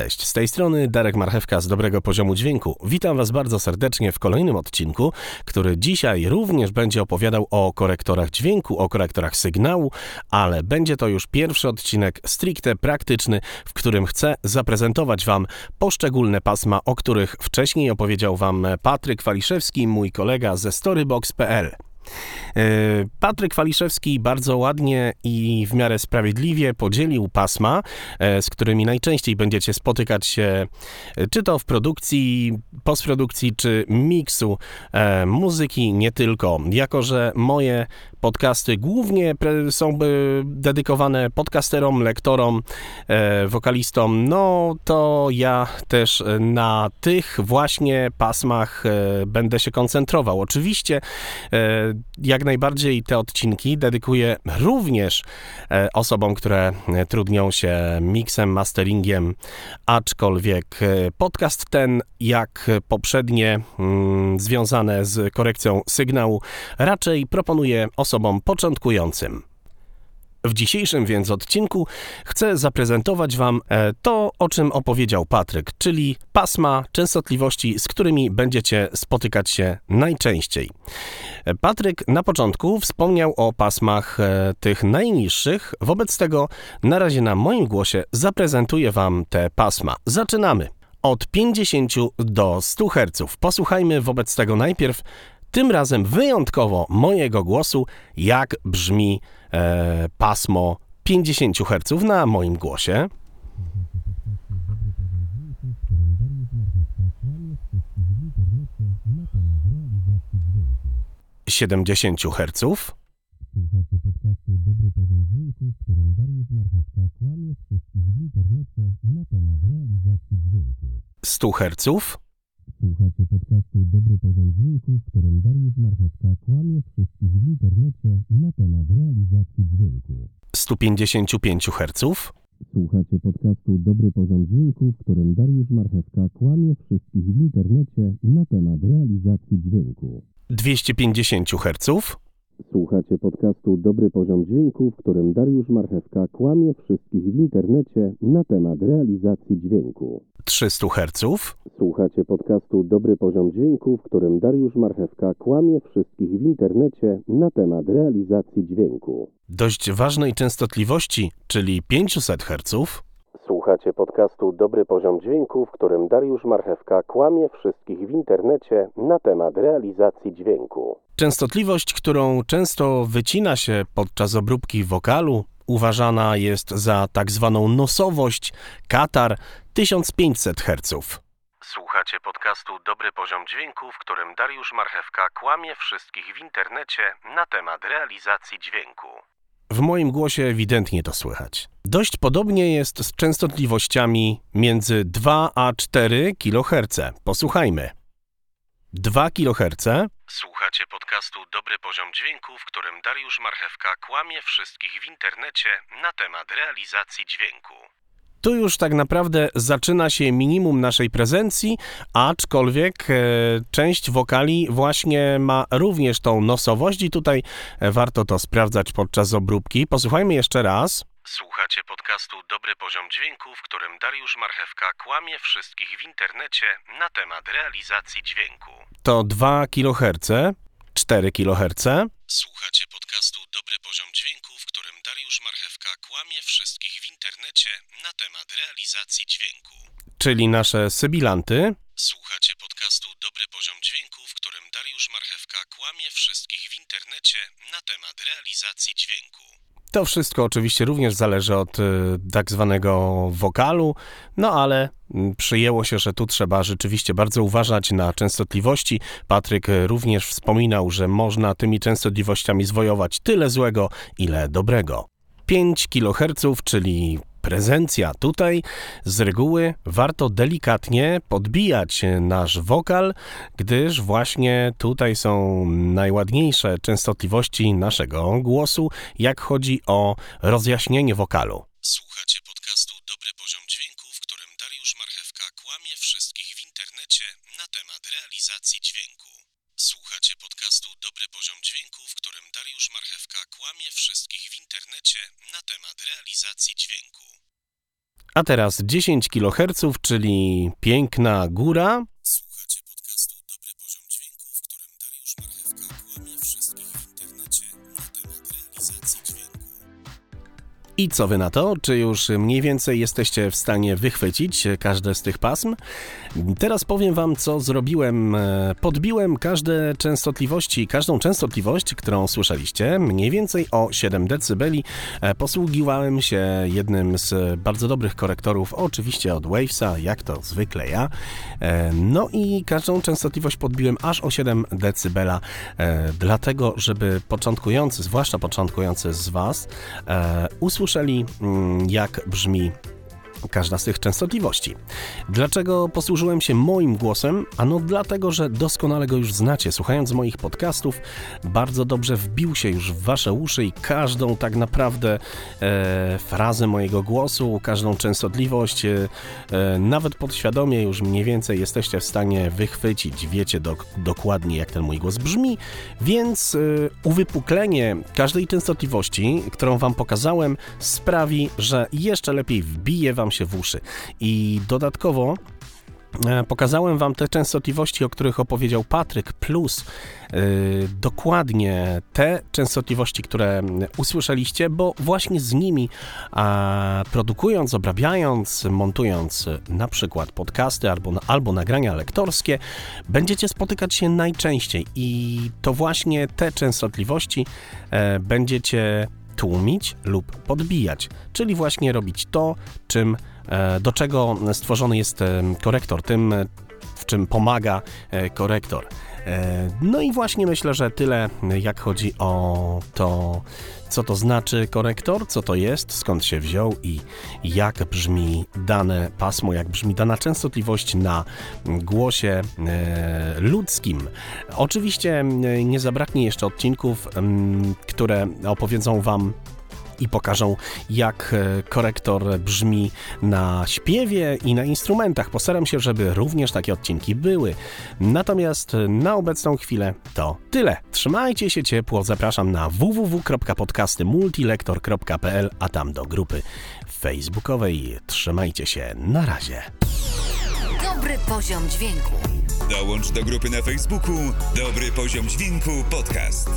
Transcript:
Cześć, z tej strony Darek Marchewka z Dobrego Poziomu Dźwięku. Witam Was bardzo serdecznie w kolejnym odcinku, który dzisiaj również będzie opowiadał o korektorach dźwięku, o korektorach sygnału, ale będzie to już pierwszy odcinek stricte praktyczny, w którym chcę zaprezentować Wam poszczególne pasma, o których wcześniej opowiedział Wam Patryk Waliszewski, mój kolega ze storybox.pl. E, Patryk Waliszewski bardzo ładnie i w miarę sprawiedliwie podzielił pasma, e, z którymi najczęściej będziecie spotykać się, e, czy to w produkcji, postprodukcji, czy miksu muzyki, nie tylko. Jako, że moje podcasty głównie są dedykowane podcasterom, lektorom, wokalistom, no to ja też na tych właśnie pasmach będę się koncentrował. Oczywiście jak najbardziej te odcinki dedykuję również e, osobom, które e, trudnią się miksem, masteringiem, aczkolwiek e, podcast ten, jak poprzednie, mm, związane z korekcją sygnału, raczej proponuję osobom początkującym. W dzisiejszym więc odcinku chcę zaprezentować Wam e, to, o czym opowiedział Patryk, czyli pasma częstotliwości, z którymi będziecie spotykać się najczęściej. E, Patryk na początku wspomniał o pasmach e, tych najniższych, wobec tego na razie na moim głosie zaprezentuję Wam te pasma. Zaczynamy od 50 do 100 Hz. Posłuchajmy wobec tego najpierw tym razem wyjątkowo mojego głosu, jak brzmi e, pasmo 50 Hz na moim głosie. 70 Hz. Słuchacie podcastu Dobry Poziom Dźwięku, w którym Dariusz Marchewka kłamie wszystkich w internecie na temat realizacji dźwięku. 100 Hz. Którym Dariusz Marchewka kłamie wszystkich w internecie na temat realizacji dźwięku. 155 Hz. Słuchacie podcastu Dobry Poziom Dźwięku, w którym Dariusz Marchewka kłamie wszystkich w internecie na temat realizacji dźwięku. 250 Hz. Słuchacie podcastu Dobry Poziom Dźwięku, w którym Dariusz Marchewka kłamie wszystkich w internecie na temat realizacji dźwięku. 300 Hz. Słuchacie podcastu Dobry Poziom Dźwięku, w którym Dariusz Marchewka kłamie wszystkich w internecie na temat realizacji dźwięku. Dość ważnej częstotliwości, czyli 500 Hz. Słuchacie podcastu Dobry Poziom Dźwięku, w którym Dariusz Marchewka kłamie wszystkich w internecie na temat realizacji dźwięku. Częstotliwość, którą często wycina się podczas obróbki wokalu, uważana jest za tak zwaną nosowość, katar 1500 Hz. Słuchacie podcastu Dobry Poziom Dźwięku, w którym Dariusz Marchewka kłamie wszystkich w internecie na temat realizacji dźwięku. W moim głosie ewidentnie to słychać. Dość podobnie jest z częstotliwościami między 2 a 4 kHz. Posłuchajmy. 2 kHz. Słuchacie podcastu Dobry Poziom Dźwięku, w którym Dariusz Marchewka kłamie wszystkich w internecie na temat realizacji dźwięku. Tu już tak naprawdę zaczyna się minimum naszej prezencji, aczkolwiek e, część wokali właśnie ma również tą nosowość i tutaj e, warto to sprawdzać podczas obróbki. Posłuchajmy jeszcze raz. Słuchacie podcastu Dobry Poziom Dźwięku, w którym Dariusz Marchewka kłamie wszystkich w internecie na temat realizacji dźwięku. To 2 kHz, 4 kHz. Słuchacie podcastu Dobry Poziom Dźwięku, w którym Dariusz Marchewka kłamie wszystkich w na temat realizacji dźwięku. Czyli nasze sybilanty. Słuchacie podcastu Dobry Poziom Dźwięku, w którym Dariusz Marchewka kłamie wszystkich w internecie na temat realizacji dźwięku. To wszystko oczywiście również zależy od y, tak zwanego wokalu, no ale mm, przyjęło się, że tu trzeba rzeczywiście bardzo uważać na częstotliwości. Patryk y, również wspominał, że można tymi częstotliwościami zwojować tyle złego, ile dobrego. 5 kHz, czyli prezencja. Tutaj z reguły warto delikatnie podbijać nasz wokal, gdyż właśnie tutaj są najładniejsze częstotliwości naszego głosu, jak chodzi o rozjaśnienie wokalu. Słuchacie podcastu Dobry Poziom Dźwięku, w którym Dariusz Marchewka kłamie wszystkich w internecie na temat realizacji dźwięku. Słuchacie podcastu Dobry Poziom Dźwięku, w którym Dariusz Marchewka kłamie wszystkich w internecie na temat realizacji dźwięku. A teraz 10 kHz, czyli piękna góra. I co wy na to? Czy już mniej więcej jesteście w stanie wychwycić każde z tych pasm? Teraz powiem Wam, co zrobiłem. E, podbiłem każde częstotliwości, każdą częstotliwość, którą słyszeliście, mniej więcej o 7 dB. E, posługiwałem się jednym z bardzo dobrych korektorów, oczywiście od Wavesa, jak to zwykle ja. E, no i każdą częstotliwość podbiłem aż o 7 dB, dlatego, żeby początkujący, zwłaszcza początkujący z Was, usłyszeli, mm, jak brzmi każda z tych częstotliwości. Dlaczego posłużyłem się moim głosem? Ano dlatego, że doskonale go już znacie. Słuchając moich podcastów, bardzo dobrze wbił się już w wasze uszy i każdą tak naprawdę e, frazę mojego głosu, każdą częstotliwość, e, e, nawet podświadomie już mniej więcej jesteście w stanie wychwycić, wiecie do, dokładnie jak ten mój głos brzmi, więc e, uwypuklenie każdej częstotliwości, którą wam pokazałem, sprawi, że jeszcze lepiej wbije wam się w uszy. I dodatkowo e, Pokazałem Wam te częstotliwości, o których opowiedział Patryk, plus yy, dokładnie te częstotliwości, które usłyszeliście, bo właśnie z nimi, a, produkując, obrabiając, montując na przykład podcasty albo, albo nagrania lektorskie, będziecie spotykać się najczęściej i to właśnie te częstotliwości e, będziecie tłumić lub podbijać, czyli właśnie robić to, czym, e, do czego stworzony jest korektor, tym, w czym pomaga e, korektor. No i właśnie myślę, że tyle, jak chodzi o to, co to znaczy korektor, co to jest, skąd się wziął i jak brzmi dane pasmo, jak brzmi dana częstotliwość na głosie ludzkim. Oczywiście nie zabraknie jeszcze odcinków, które opowiedzą Wam i pokażą, jak e, korektor brzmi na śpiewie i na instrumentach. Postaram się, żeby również takie odcinki były. Natomiast na obecną chwilę to tyle. Trzymajcie się ciepło. Zapraszam na www.podcastymultilektor.pl, a tam do grupy facebookowej. Trzymajcie się. Na razie. Dobry poziom dźwięku. Dołącz do grupy na Facebooku Dobry Poziom Dźwięku Podcast.